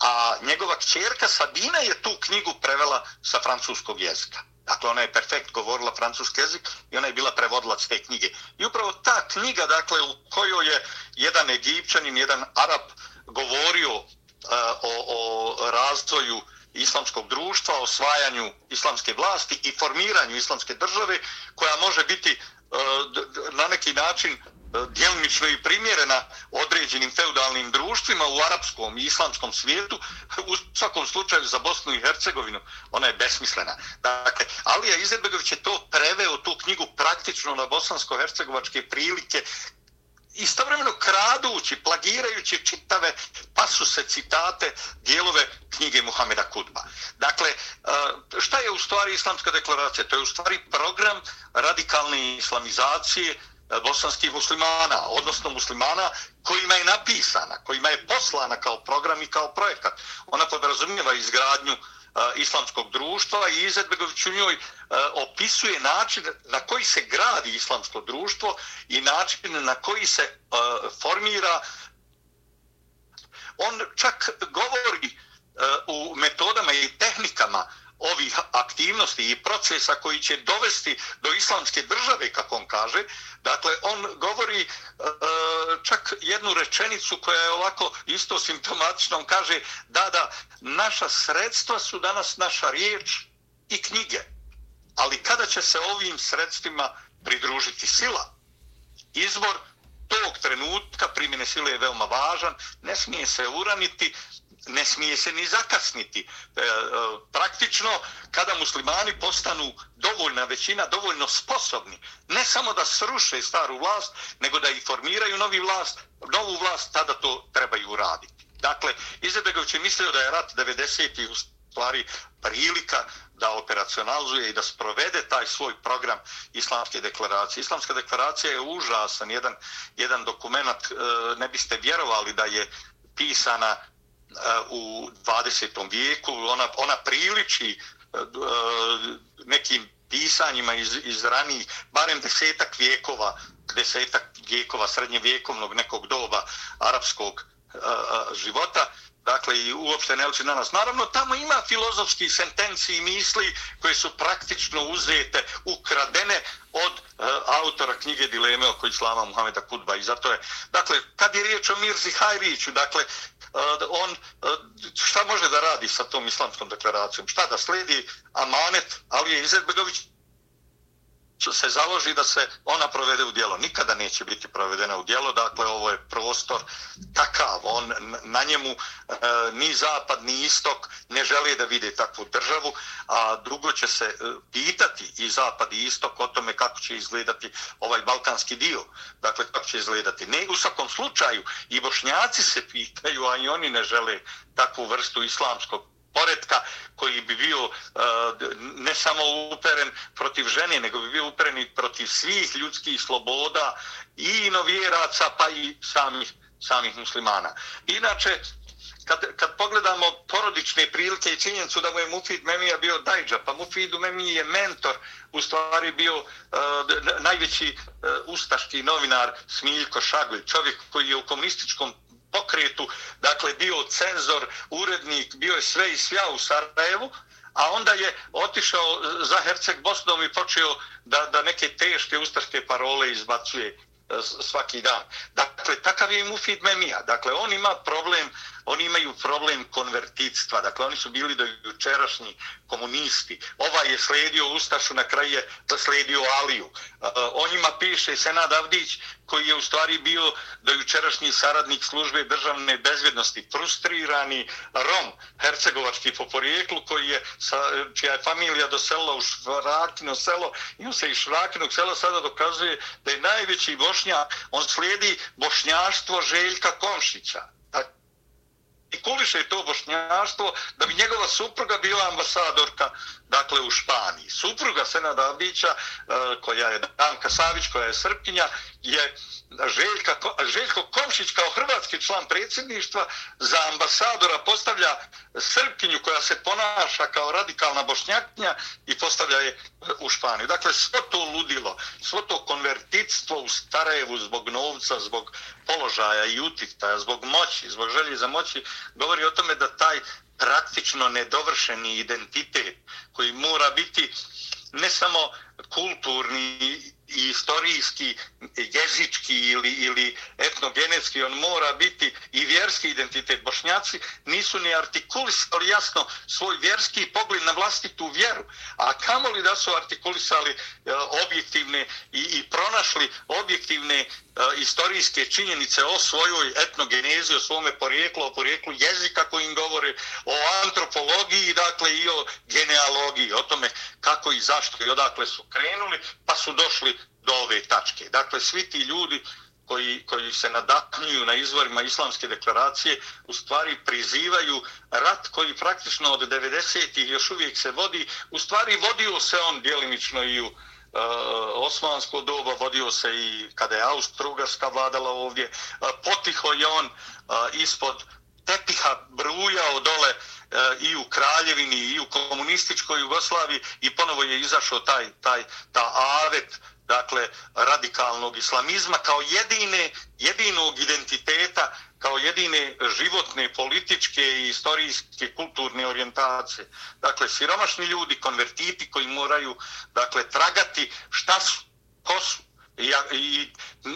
A njegova kćerka Sabina je tu knjigu prevela sa francuskog jezika. Dakle, ona je perfekt govorila francuski jezik i ona je bila prevodlac te knjige. I upravo ta knjiga, dakle, u kojoj je jedan egipćanin, jedan arab, govorio o, o razvoju islamskog društva, osvajanju islamske vlasti i formiranju islamske države koja može biti e, na neki način e, djelimično i primjerena određenim feudalnim društvima u arapskom i islamskom svijetu, u svakom slučaju za Bosnu i Hercegovinu, ona je besmislena. Dakle, Alija Izetbegović je to preveo, tu knjigu praktično na bosansko-hercegovačke prilike, istovremeno kradući, plagirajući čitave pasuse, citate, dijelove knjige Muhameda Kudba. Dakle, e, šta je u stvari islamska deklaracija? To je u stvari program radikalne islamizacije e, bosanskih muslimana, odnosno muslimana kojima je napisana, kojima je poslana kao program i kao projekat. Ona podrazumijeva izgradnju uh, islamskog društva i Izetbegović u njoj opisuje način na koji se gradi islamsko društvo i način na koji se formira. On čak govori u metodama i tehnikama ovih aktivnosti i procesa koji će dovesti do islamske države, kako on kaže. Dakle, on govori e, čak jednu rečenicu koja je ovako isto simptomatična. On kaže da, da, naša sredstva su danas naša riječ i knjige. Ali kada će se ovim sredstvima pridružiti sila? Izbor tog trenutka primjene sile je veoma važan, ne smije se uraniti, ne smije se ni zakasniti. E, e, praktično, kada muslimani postanu dovoljna većina, dovoljno sposobni, ne samo da sruše staru vlast, nego da i formiraju novi vlast, novu vlast, tada to trebaju uraditi. Dakle, Izebegović je mislio da je rat 90-ih u stvari prilika da operacionalizuje i da sprovede taj svoj program islamske deklaracije. Islamska deklaracija je užasan, jedan, jedan dokument, e, ne biste vjerovali da je pisana u 20. vijeku, ona, ona priliči e, nekim pisanjima iz, iz ranijih, barem desetak vijekova, desetak vijekova srednjevjekovnog nekog doba arapskog e, e života, dakle i uopšte ne na nas. Naravno, tamo ima filozofski sentenci i misli koje su praktično uzete, ukradene od e, autora knjige Dileme oko Islama Muhameda Kudba. I zato je, dakle, kad je riječ o Mirzi Hajriću, dakle, e, on e, šta može da radi sa tom islamskom deklaracijom? Šta da sledi amanet Alije Izetbegović se založi da se ona provede u dijelo. Nikada neće biti provedena u dijelo, dakle ovo je prostor takav, on na njemu e, ni zapad ni istok ne želi da vide takvu državu, a drugo će se e, pitati i zapad i istok o tome kako će izgledati ovaj balkanski dio, dakle kako će izgledati. Ne u svakom slučaju i bošnjaci se pitaju, a i oni ne žele takvu vrstu islamskog poredka koji bi bio e, ne samo uperen protiv žene, nego bi bio uperen i protiv svih ljudskih sloboda i inovjeraca, pa i samih, samih muslimana. Inače, kad, kad pogledamo porodične prilike i činjenicu da mu je Mufid Memija bio dajđa, pa Mufidu Memiji je mentor, u stvari bio uh, najveći uh, ustaški novinar Smiljko Šagulj, čovjek koji je u komunističkom pokretu, dakle bio cenzor, urednik, bio je sve i svja u Sarajevu, a onda je otišao za Herceg Bosnom i počeo da, da neke teške ustaške parole izbacuje e, svaki dan. Dakle, takav je i Mufid Memija. Dakle, on ima problem oni imaju problem konvertitstva, dakle oni su bili do jučerašnji komunisti. Ovaj je sledio Ustašu, na kraju je sledio Aliju. E, o njima piše Senad Avdić, koji je u stvari bio do jučerašnji saradnik službe državne bezvjednosti, frustrirani Rom, hercegovački po porijeklu, koji je, sa, čija je familija doselila u Švrakino selo, i on se iz Švrakinog sela sada dokazuje da je najveći bošnja, on slijedi bošnjaštvo Željka Komšića i kuliše to bošnjaštvo da bi njegova supruga bila ambasadorka dakle u Španiji. Supruga Senada Abića, e, koja je Danka Savić, koja je Srpkinja, je Željka, Željko Komšić kao hrvatski član predsjedništva za ambasadora postavlja Srpkinju koja se ponaša kao radikalna bošnjaknja i postavlja je e, u Španiju. Dakle, svo to ludilo, svo to konvertitstvo u Starajevu zbog novca, zbog položaja i utiktaja, zbog moći, zbog želje za moći, govori o tome da taj praktično nedovršeni identitet koji mora biti ne samo kulturni i istorijski, jezički ili, ili etnogenetski, on mora biti i vjerski identitet. Bošnjaci nisu ni artikulisali jasno svoj vjerski pogled na vlastitu vjeru, a kamoli da su artikulisali e, objektivne i, i pronašli objektivne e, istorijske činjenice o svojoj etnogenezi, o svome porijeklu, o porijeklu jezika koji im govore, o antropologiji, dakle i o genealogiji, o tome kako i zašto i odakle su krenuli, pa su došli do ove tačke. Dakle, svi ti ljudi koji, koji se nadahnjuju na izvorima islamske deklaracije, u stvari prizivaju rat koji praktično od 90-ih još uvijek se vodi. U stvari vodio se on dijelimično i u uh, osmansko doba, vodio se i kada je Austro-Ugarska vladala ovdje. Uh, potiho je on uh, ispod tepiha brujao dole i u Kraljevini i u komunističkoj Jugoslaviji i ponovo je izašao taj, taj, ta avet uh, dakle, radikalnog islamizma kao jedine, jedinog identiteta, kao jedine životne, političke i istorijske, kulturne orijentacije. Dakle, siromašni ljudi, konvertiti koji moraju, dakle, tragati šta su, ko su. I, i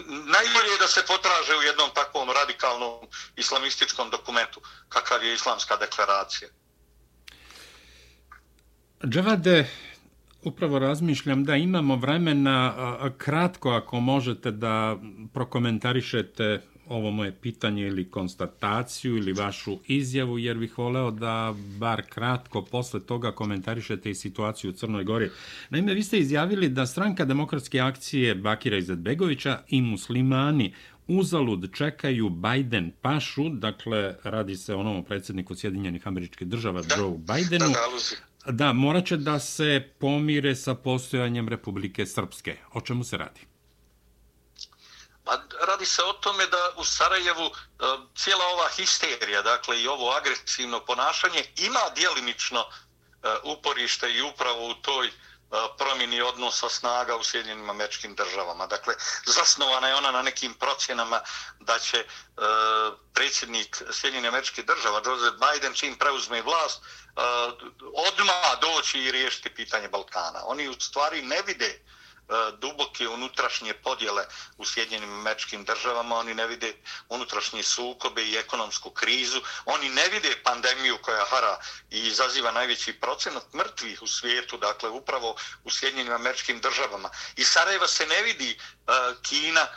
najbolje je da se potraže u jednom takvom radikalnom islamističkom dokumentu, kakav je islamska deklaracija. Džavade, upravo razmišljam da imamo vremena kratko ako možete da prokomentarišete ovo moje pitanje ili konstataciju ili vašu izjavu, jer bih voleo da bar kratko posle toga komentarišete i situaciju u Crnoj Gori. Naime, vi ste izjavili da stranka demokratske akcije Bakira Izetbegovića i muslimani uzalud čekaju Biden pašu, dakle radi se o novom predsjedniku Sjedinjenih američkih država da, Joe Bidenu, da, da, morat će da se pomire sa postojanjem Republike Srpske. O čemu se radi? Pa radi se o tome da u Sarajevu e, cijela ova histerija, dakle i ovo agresivno ponašanje ima dijelimično e, uporište i upravo u toj E, promjeni odnosa snaga u Sjedinjenim američkim državama. Dakle, zasnovana je ona na nekim procjenama da će e, predsjednik Sjedinjenih američkih država, Joseph Biden, čim preuzme vlast, e, odmah doći i riješiti pitanje Balkana. Oni u stvari ne vide E, E, duboke unutrašnje podjele u Sjedinjenim američkim državama, oni ne vide unutrašnje sukobe i ekonomsku krizu, oni ne vide pandemiju koja hara i izaziva najveći procenat mrtvih u svijetu, dakle upravo u Sjedinjenim američkim državama. I Sarajeva se ne vidi uh, Kina,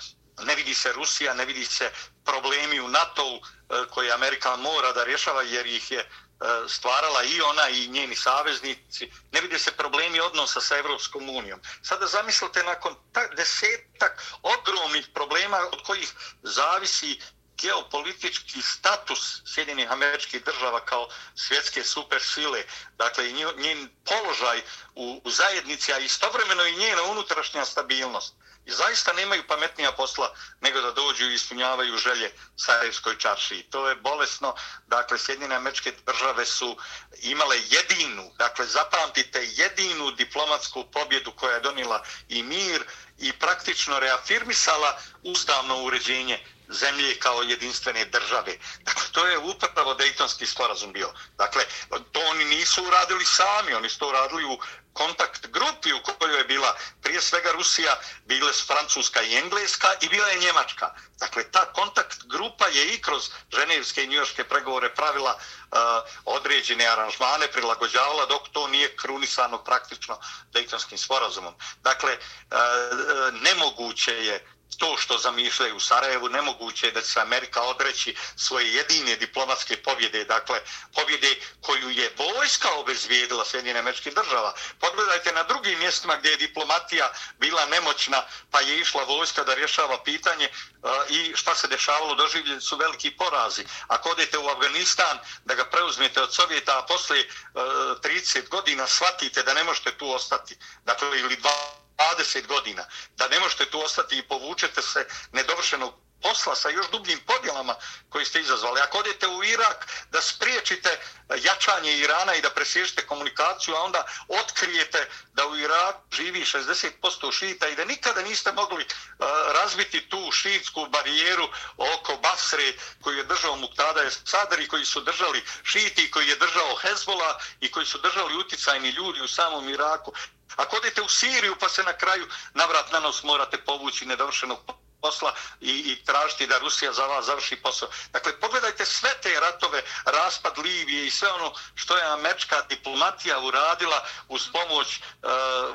ne vidi se Rusija, ne vidi se problemi u NATO-u uh, koje Amerika mora da rješava jer ih je E, stvarala i ona i njeni saveznici, ne vide se problemi odnosa sa Evropskom unijom. Sada zamislite nakon ta desetak ogromnih problema od kojih zavisi geopolitički status Sjedinjenih američkih država kao svjetske supersile, dakle i njen položaj u, u zajednici, a istovremeno i njena unutrašnja stabilnost. I zaista nemaju pametnija posla nego da dođu i ispunjavaju želje Sarajevskoj čaršiji. To je bolesno. Dakle, Sjedinjene američke države su imale jedinu, dakle, zapamtite, jedinu diplomatsku pobjedu koja je donila i mir i praktično reafirmisala ustavno uređenje zemlje kao jedinstvene države. Dakle, to je upravo Dejtonski sporazum bio. Dakle, to oni nisu uradili sami, oni su to uradili u kontakt grupi u kojoj je bila prije svega Rusija, bile su Francuska i Engleska i bila je Njemačka. Dakle, ta kontakt grupa je i kroz ženevske i njujorske pregovore pravila uh, određene aranžmane, prilagođavala dok to nije krunisano praktično Dejtonskim sporazumom. Dakle, uh, nemoguće je to što zamišljaju u Sarajevu, nemoguće je da će se Amerika odreći svoje jedine diplomatske pobjede, dakle pobjede koju je vojska obezvijedila Sjedinjene američke država. Pogledajte na drugim mjestima gdje je diplomatija bila nemoćna, pa je išla vojska da rješava pitanje uh, i šta se dešavalo, doživljeni su veliki porazi. Ako odete u Afganistan da ga preuzmete od Sovjeta, a posle uh, 30 godina shvatite da ne možete tu ostati, dakle ili dva 20 godina, da ne možete tu ostati i povučete se nedovršenog posla sa još dubljim podjelama koji ste izazvali. Ako odete u Irak da spriječite jačanje Irana i da presježete komunikaciju, a onda otkrijete da u Iraku živi 60% šita i da nikada niste mogli uh, razbiti tu šitsku barijeru oko Basre koju je držao Muktada Sadr i koji su držali šiti, koji je držao Hezbola i koji su držali uticajni ljudi u samom Iraku. Ako odete u Siriju pa se na kraju navrat na nos morate povući nedovršenog posla i, i tražiti da Rusija za vas završi posao. Dakle, pogledajte sve te ratove, raspad Livije i sve ono što je američka diplomatija uradila uz pomoć uh,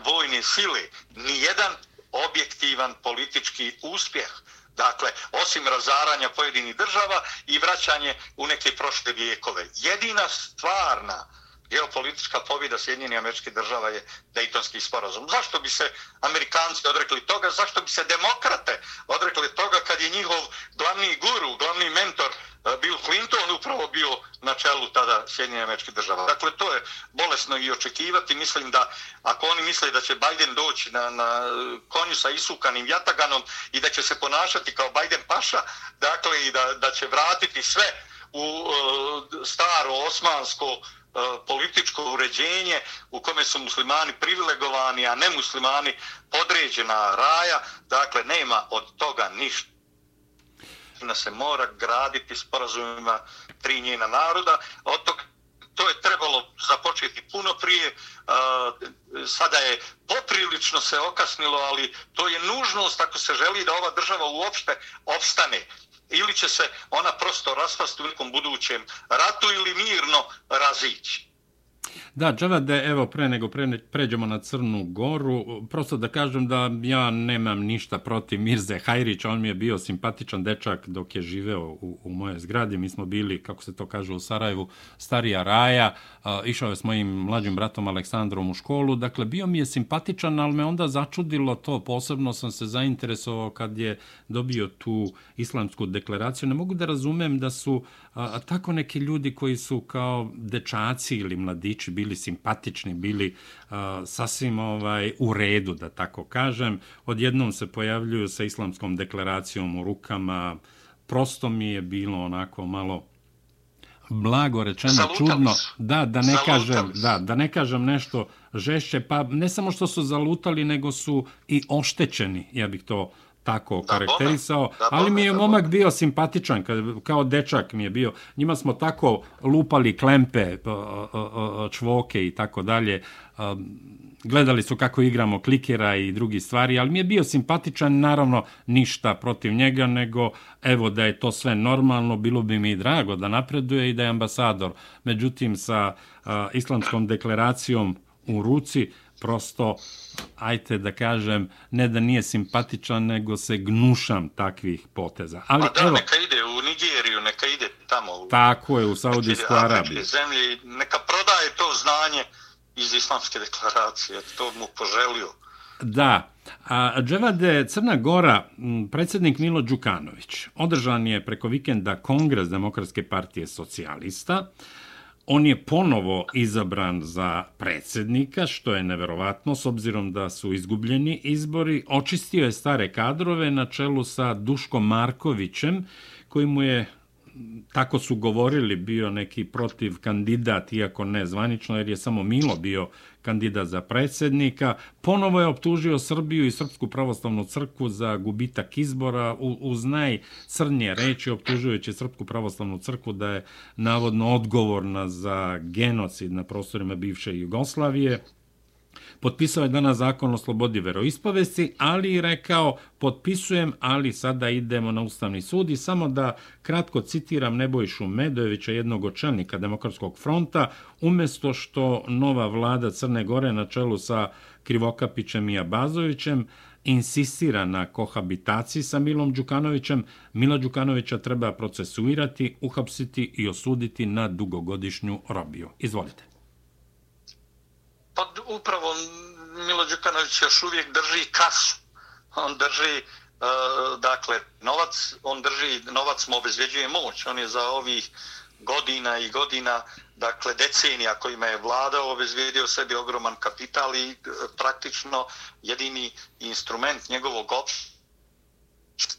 vojne sile. Nijedan objektivan politički uspjeh. Dakle, osim razaranja pojedinih država i vraćanje u neke prošle vijekove. Jedina stvarna geopolitička pobjeda Sjedinjenih američkih država je Dejtonski sporazum. Zašto bi se Amerikanci odrekli toga? Zašto bi se demokrate odrekli toga kad je njihov glavni guru, glavni mentor eh, Bill Clinton upravo bio na čelu tada Sjedinjenih američkih država. Dakle, to je bolesno i očekivati. Mislim da ako oni misle da će Biden doći na, na eh, konju sa isukanim jataganom i da će se ponašati kao Biden paša, dakle, i da, da će vratiti sve u uh, staro osmansko uh, E, političko uređenje u kome su muslimani privilegovani, a ne muslimani podređena raja, dakle nema od toga ništa. Na se mora graditi sporazumima tri njena naroda, od toga to je trebalo započeti puno prije, e, sada je poprilično se okasnilo, ali to je nužnost ako se želi da ova država uopšte opstane ili će se ona prosto raspasti u nekom budućem ratu ili mirno razići. Da, Džavade, evo, pre nego pre, pređemo na Crnu Goru, prosto da kažem da ja nemam ništa protiv Mirze Hajrića, on mi je bio simpatičan dečak dok je živeo u, u moje zgradi, mi smo bili, kako se to kaže u Sarajevu, starija raja, a, išao je s mojim mlađim bratom Aleksandrom u školu, dakle, bio mi je simpatičan, ali me onda začudilo to, posebno sam se zainteresovao kad je dobio tu islamsku deklaraciju, ne mogu da razumem da su a tako neki ljudi koji su kao dečaci ili mladići bili simpatični, bili a, sasvim ovaj u redu, da tako kažem, odjednom se pojavljuju sa islamskom deklaracijom u rukama, prosto mi je bilo onako malo blago rečeno zalutali čudno. da da ne Zalutali kažem da da ne kažem nešto žešće pa ne samo što su zalutali nego su i oštećeni ja bih to tako Da, karakterisao, da, ali mi je da, momak bome. bio simpatičan, kao dečak mi je bio. Njima smo tako lupali klempe, čvoke i tako dalje. Um, Gledali su kako igramo klikera i drugi stvari, ali mi je bio simpatičan, naravno ništa protiv njega, nego evo da je to sve normalno, bilo bi mi drago da napreduje i da je ambasador. Međutim, sa islamskom deklaracijom u ruci, prosto, ajte da kažem, ne da nije simpatičan, nego se gnušam takvih poteza. Ali Pa da, evo, neka ide u Nigeriju, neka ide tamo u tako je u Saudijsku Arabiju. zemlje, neka prodaje to znanje iz islamske deklaracije, to mu poželio. Da. A, Dževade, Crna Gora, predsjednik Milo Đukanović, održan je preko vikenda Kongres Demokratske partije socijalista. On je ponovo izabran za predsjednika, što je neverovatno s obzirom da su izgubljeni izbori. Očistio je stare kadrove na čelu sa Duškom Markovićem, koji mu je tako su govorili, bio neki protiv kandidat, iako ne zvanično, jer je samo Milo bio kandidat za predsjednika. Ponovo je optužio Srbiju i Srpsku pravoslavnu crkvu za gubitak izbora, uz najcrnije reči optužujući Srpsku pravoslavnu crkvu da je navodno odgovorna za genocid na prostorima bivše Jugoslavije. Potpisao je danas zakon o slobodi veroispovesti, ali i rekao potpisujem, ali sada idemo na Ustavni sud i samo da kratko citiram Nebojšu Medojevića, jednog od Demokratskog fronta, umjesto što nova vlada Crne Gore na čelu sa Krivokapićem i Abazovićem insistira na kohabitaciji sa Milom Đukanovićem, Mila Đukanovića treba procesuirati, uhapsiti i osuditi na dugogodišnju robiju. Izvolite. Upravo Milo Đukanović još uvijek drži kasu. On drži, uh, dakle, novac, on drži, novac mu obezvjeđuje moć. On je za ovih godina i godina, dakle decenija kojima je vladao, obezvijedio sebi ogroman kapital i e, praktično jedini instrument njegovog opšta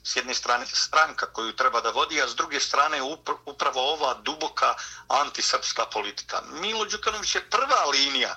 s jedne strane stranka koju treba da vodi, a s druge strane upr- upravo ova duboka antisrpska politika. Milo Đukanović je prva linija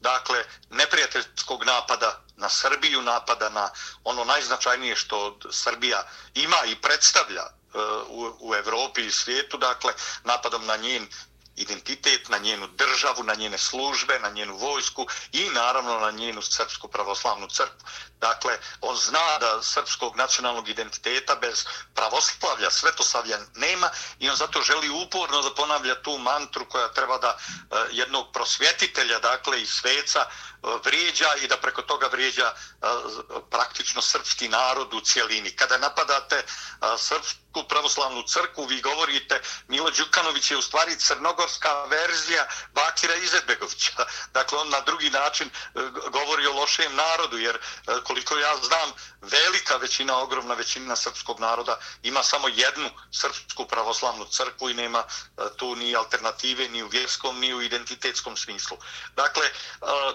dakle, neprijateljskog napada na Srbiju, napada na ono najznačajnije što Srbija ima i predstavlja uh, u, u Evropi i svijetu, dakle, napadom na njen identitet, na njenu državu, na njene službe, na njenu vojsku i naravno na njenu srpsku pravoslavnu crkvu. Dakle, on zna da srpskog nacionalnog identiteta bez pravoslavlja, svetoslavlja nema i on zato želi uporno da ponavlja tu mantru koja treba da uh, jednog prosvjetitelja, dakle i sveca, uh, vrijeđa i da preko toga vrijeđa uh, praktično srpski narod u cijelini. Kada napadate uh, srpsku pravoslavnu crkvu, vi govorite Milo Đukanović je u stvari crnogorska verzija Bakira Izetbegovića. Dakle, on na drugi način uh, govori o lošem narodu, jer uh, koliko ja znam, velika većina, ogromna većina srpskog naroda ima samo jednu srpsku pravoslavnu crkvu i nema e, tu ni alternative ni u vjerskom ni u identitetskom smislu. Dakle, e,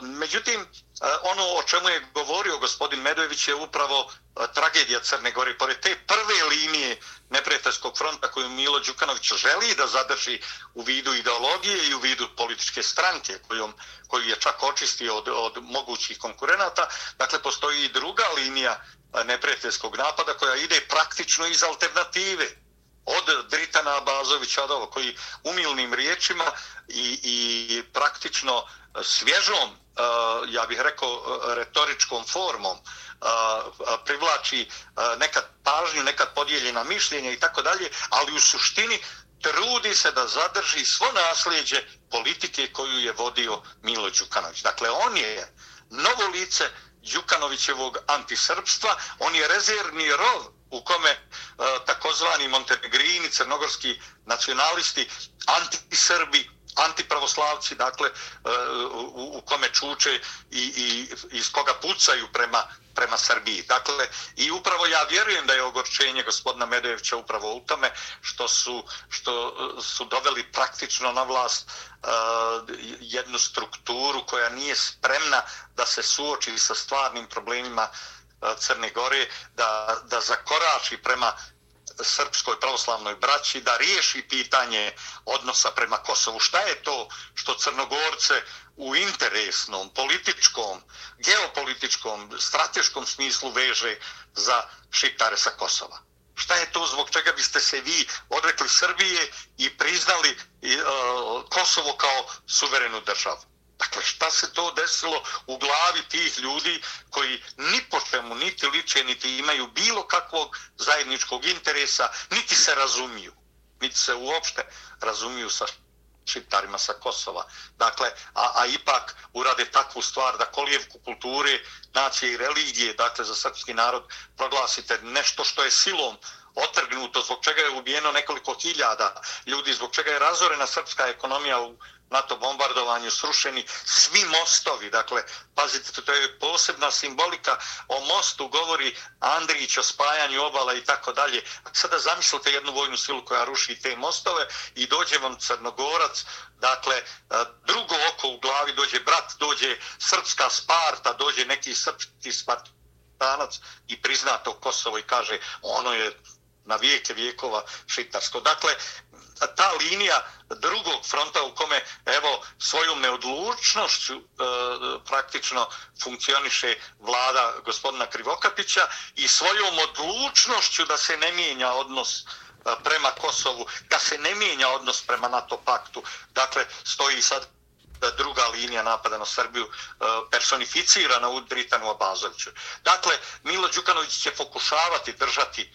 međutim, E, ono o čemu je govorio gospodin Medojević je upravo e, tragedija Crne Gore. Pored te prve linije neprijateljskog fronta koju Milo Đukanović želi da zadrži u vidu ideologije i u vidu političke stranke kojom, koju je čak očistio od, od mogućih konkurenata. Dakle, postoji i druga linija e, neprijateljskog napada koja ide praktično iz alternative od Dritana Abazovića koji umilnim riječima i, i praktično svježom, Eh, ja bih rekao, eh, retoričkom formom eh, privlači nekad pažnju, nekad podijeljena mišljenja i tako dalje, ali u suštini trudi se da zadrži svo nasljeđe politike koju je vodio Milo Đukanović. Dakle, on je novo lice Đukanovićevog antisrpstva, on je rezervni rov u kome e, takozvani montenegrini, crnogorski nacionalisti, antisrbi, antipravoslavci, dakle, e, u, u kome čuče i, i iz koga pucaju prema prema Srbiji. Dakle, i upravo ja vjerujem da je ogorčenje gospodina Medojevića upravo u tome što su, što su doveli praktično na vlast uh, jednu strukturu koja nije spremna da se suoči sa stvarnim problemima uh, Crne Gore, da, da zakorači prema srpskoj pravoslavnoj braći da riješi pitanje odnosa prema Kosovu. Šta je to što Crnogorce u interesnom, političkom, geopolitičkom, strateškom smislu veže za šiptare sa Kosova? Šta je to zbog čega biste se vi odrekli Srbije i priznali e, Kosovo kao suverenu državu? Dakle, šta se to desilo u glavi tih ljudi koji ni po čemu, niti liče, niti imaju bilo kakvog zajedničkog interesa, niti se razumiju, niti se uopšte razumiju sa šiptarima sa Kosova. Dakle, a, a ipak urade takvu stvar da kolijevku kulture, nacije i religije, dakle, za srpski narod proglasite nešto što je silom otrgnuto, zbog čega je ubijeno nekoliko hiljada ljudi, zbog čega je razorena srpska ekonomija u NATO bombardovanju srušeni svi mostovi. Dakle, pazite, to je posebna simbolika. O mostu govori Andrić o spajanju obala i tako dalje. Sada zamislite jednu vojnu silu koja ruši te mostove i dođe vam Crnogorac, dakle, e, drugo oko u glavi dođe brat, dođe srpska Sparta, dođe neki srpski Spartanac i prizna to Kosovo i kaže ono je na vijeke vijekova šitarsko. Dakle, ta linija drugog fronta u kome evo svojom neodlučnošću e, praktično funkcioniše vlada gospodina Krivokapića i svojom odlučnošću da se ne mijenja odnos e, prema Kosovu, da se ne mijenja odnos prema NATO paktu. Dakle, stoji sad druga linija napada na Srbiju e, personificirana u Britanu Abazoviću. Dakle, Milo Đukanović će pokušavati držati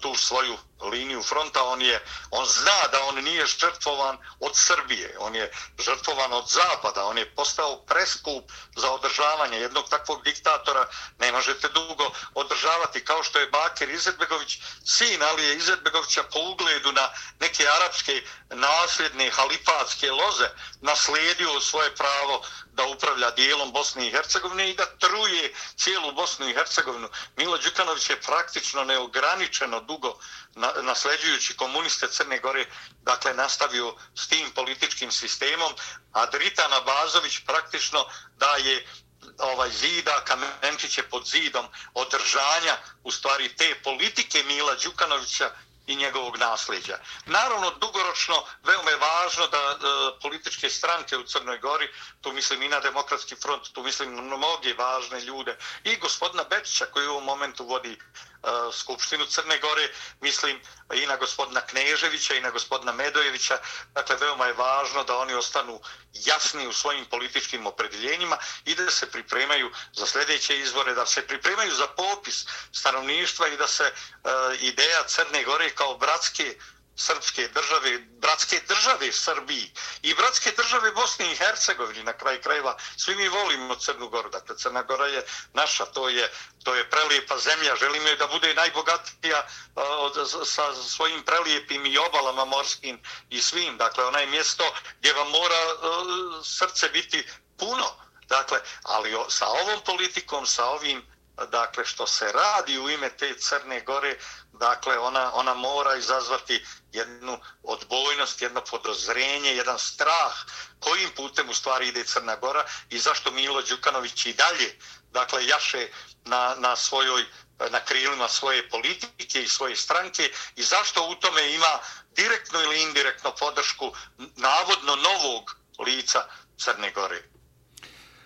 tu svoju liniju fronta, on je on zna da on nije žrtvovan od Srbije, on je žrtvovan od Zapada, on je postao preskup za održavanje jednog takvog diktatora, ne možete dugo održavati kao što je Bakir Izetbegović, sin ali je Izetbegovića po ugledu na neke arapske nasljedne halifatske loze naslijedio svoje pravo da upravlja dijelom Bosne i Hercegovine i da truje cijelu Bosnu i Hercegovinu. Milo Đukanović je praktično neograničeno dugo nasljeđujući komuniste Crne Gore, dakle, nastavio s tim političkim sistemom, a Dritan Abazović praktično daje ovaj zida, kamenčiće pod zidom održanja u stvari te politike Mila Đukanovića i njegovog nasljeđa. Naravno, dugoročno, veoma je važno da e, političke stranke u Crnoj Gori, tu mislim i na demokratski front, tu mislim na mnoge važne ljude, i gospodina Bečića koji u ovom momentu vodi E, Skupštinu Crne Gore, mislim i na gospodina Kneževića i na gospodina Medojevića. Dakle, veoma je važno da oni ostanu jasni u svojim političkim opredeljenjima i da se pripremaju za sljedeće izvore, da se pripremaju za popis stanovništva i da se e, ideja Crne Gore kao bratske srpske države, bratske države Srbiji i bratske države Bosne i Hercegovine na kraj krajeva. Svi mi volimo Crnu Goru, dakle Crna Gora je naša, to je, to je prelijepa zemlja, želimo je da bude najbogatija uh, sa svojim prelijepim i obalama morskim i svim. Dakle, ona je mjesto gdje vam mora uh, srce biti puno. Dakle, ali o, sa ovom politikom, sa ovim dakle što se radi u ime te Crne Gore, dakle ona ona mora izazvati jednu odbojnost, jedno podozrenje, jedan strah kojim putem u stvari ide Crna Gora i zašto Milo Đukanović i dalje dakle jaše na, na svojoj na krilima svoje politike i svoje stranke i zašto u tome ima direktno ili indirektno podršku navodno novog lica Crne Gore.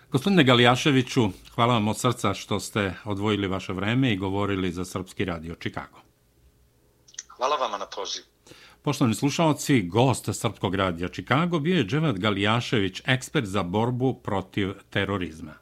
Gospodine Galijaševiću, hvala vam od srca što ste odvojili vaše vreme i govorili za Srpski radio Čikago. Hvala vam na poziv. Poštovani slušalci, gost Srpskog radija Čikago bio je Dževat Galijašević, ekspert za borbu protiv terorizma.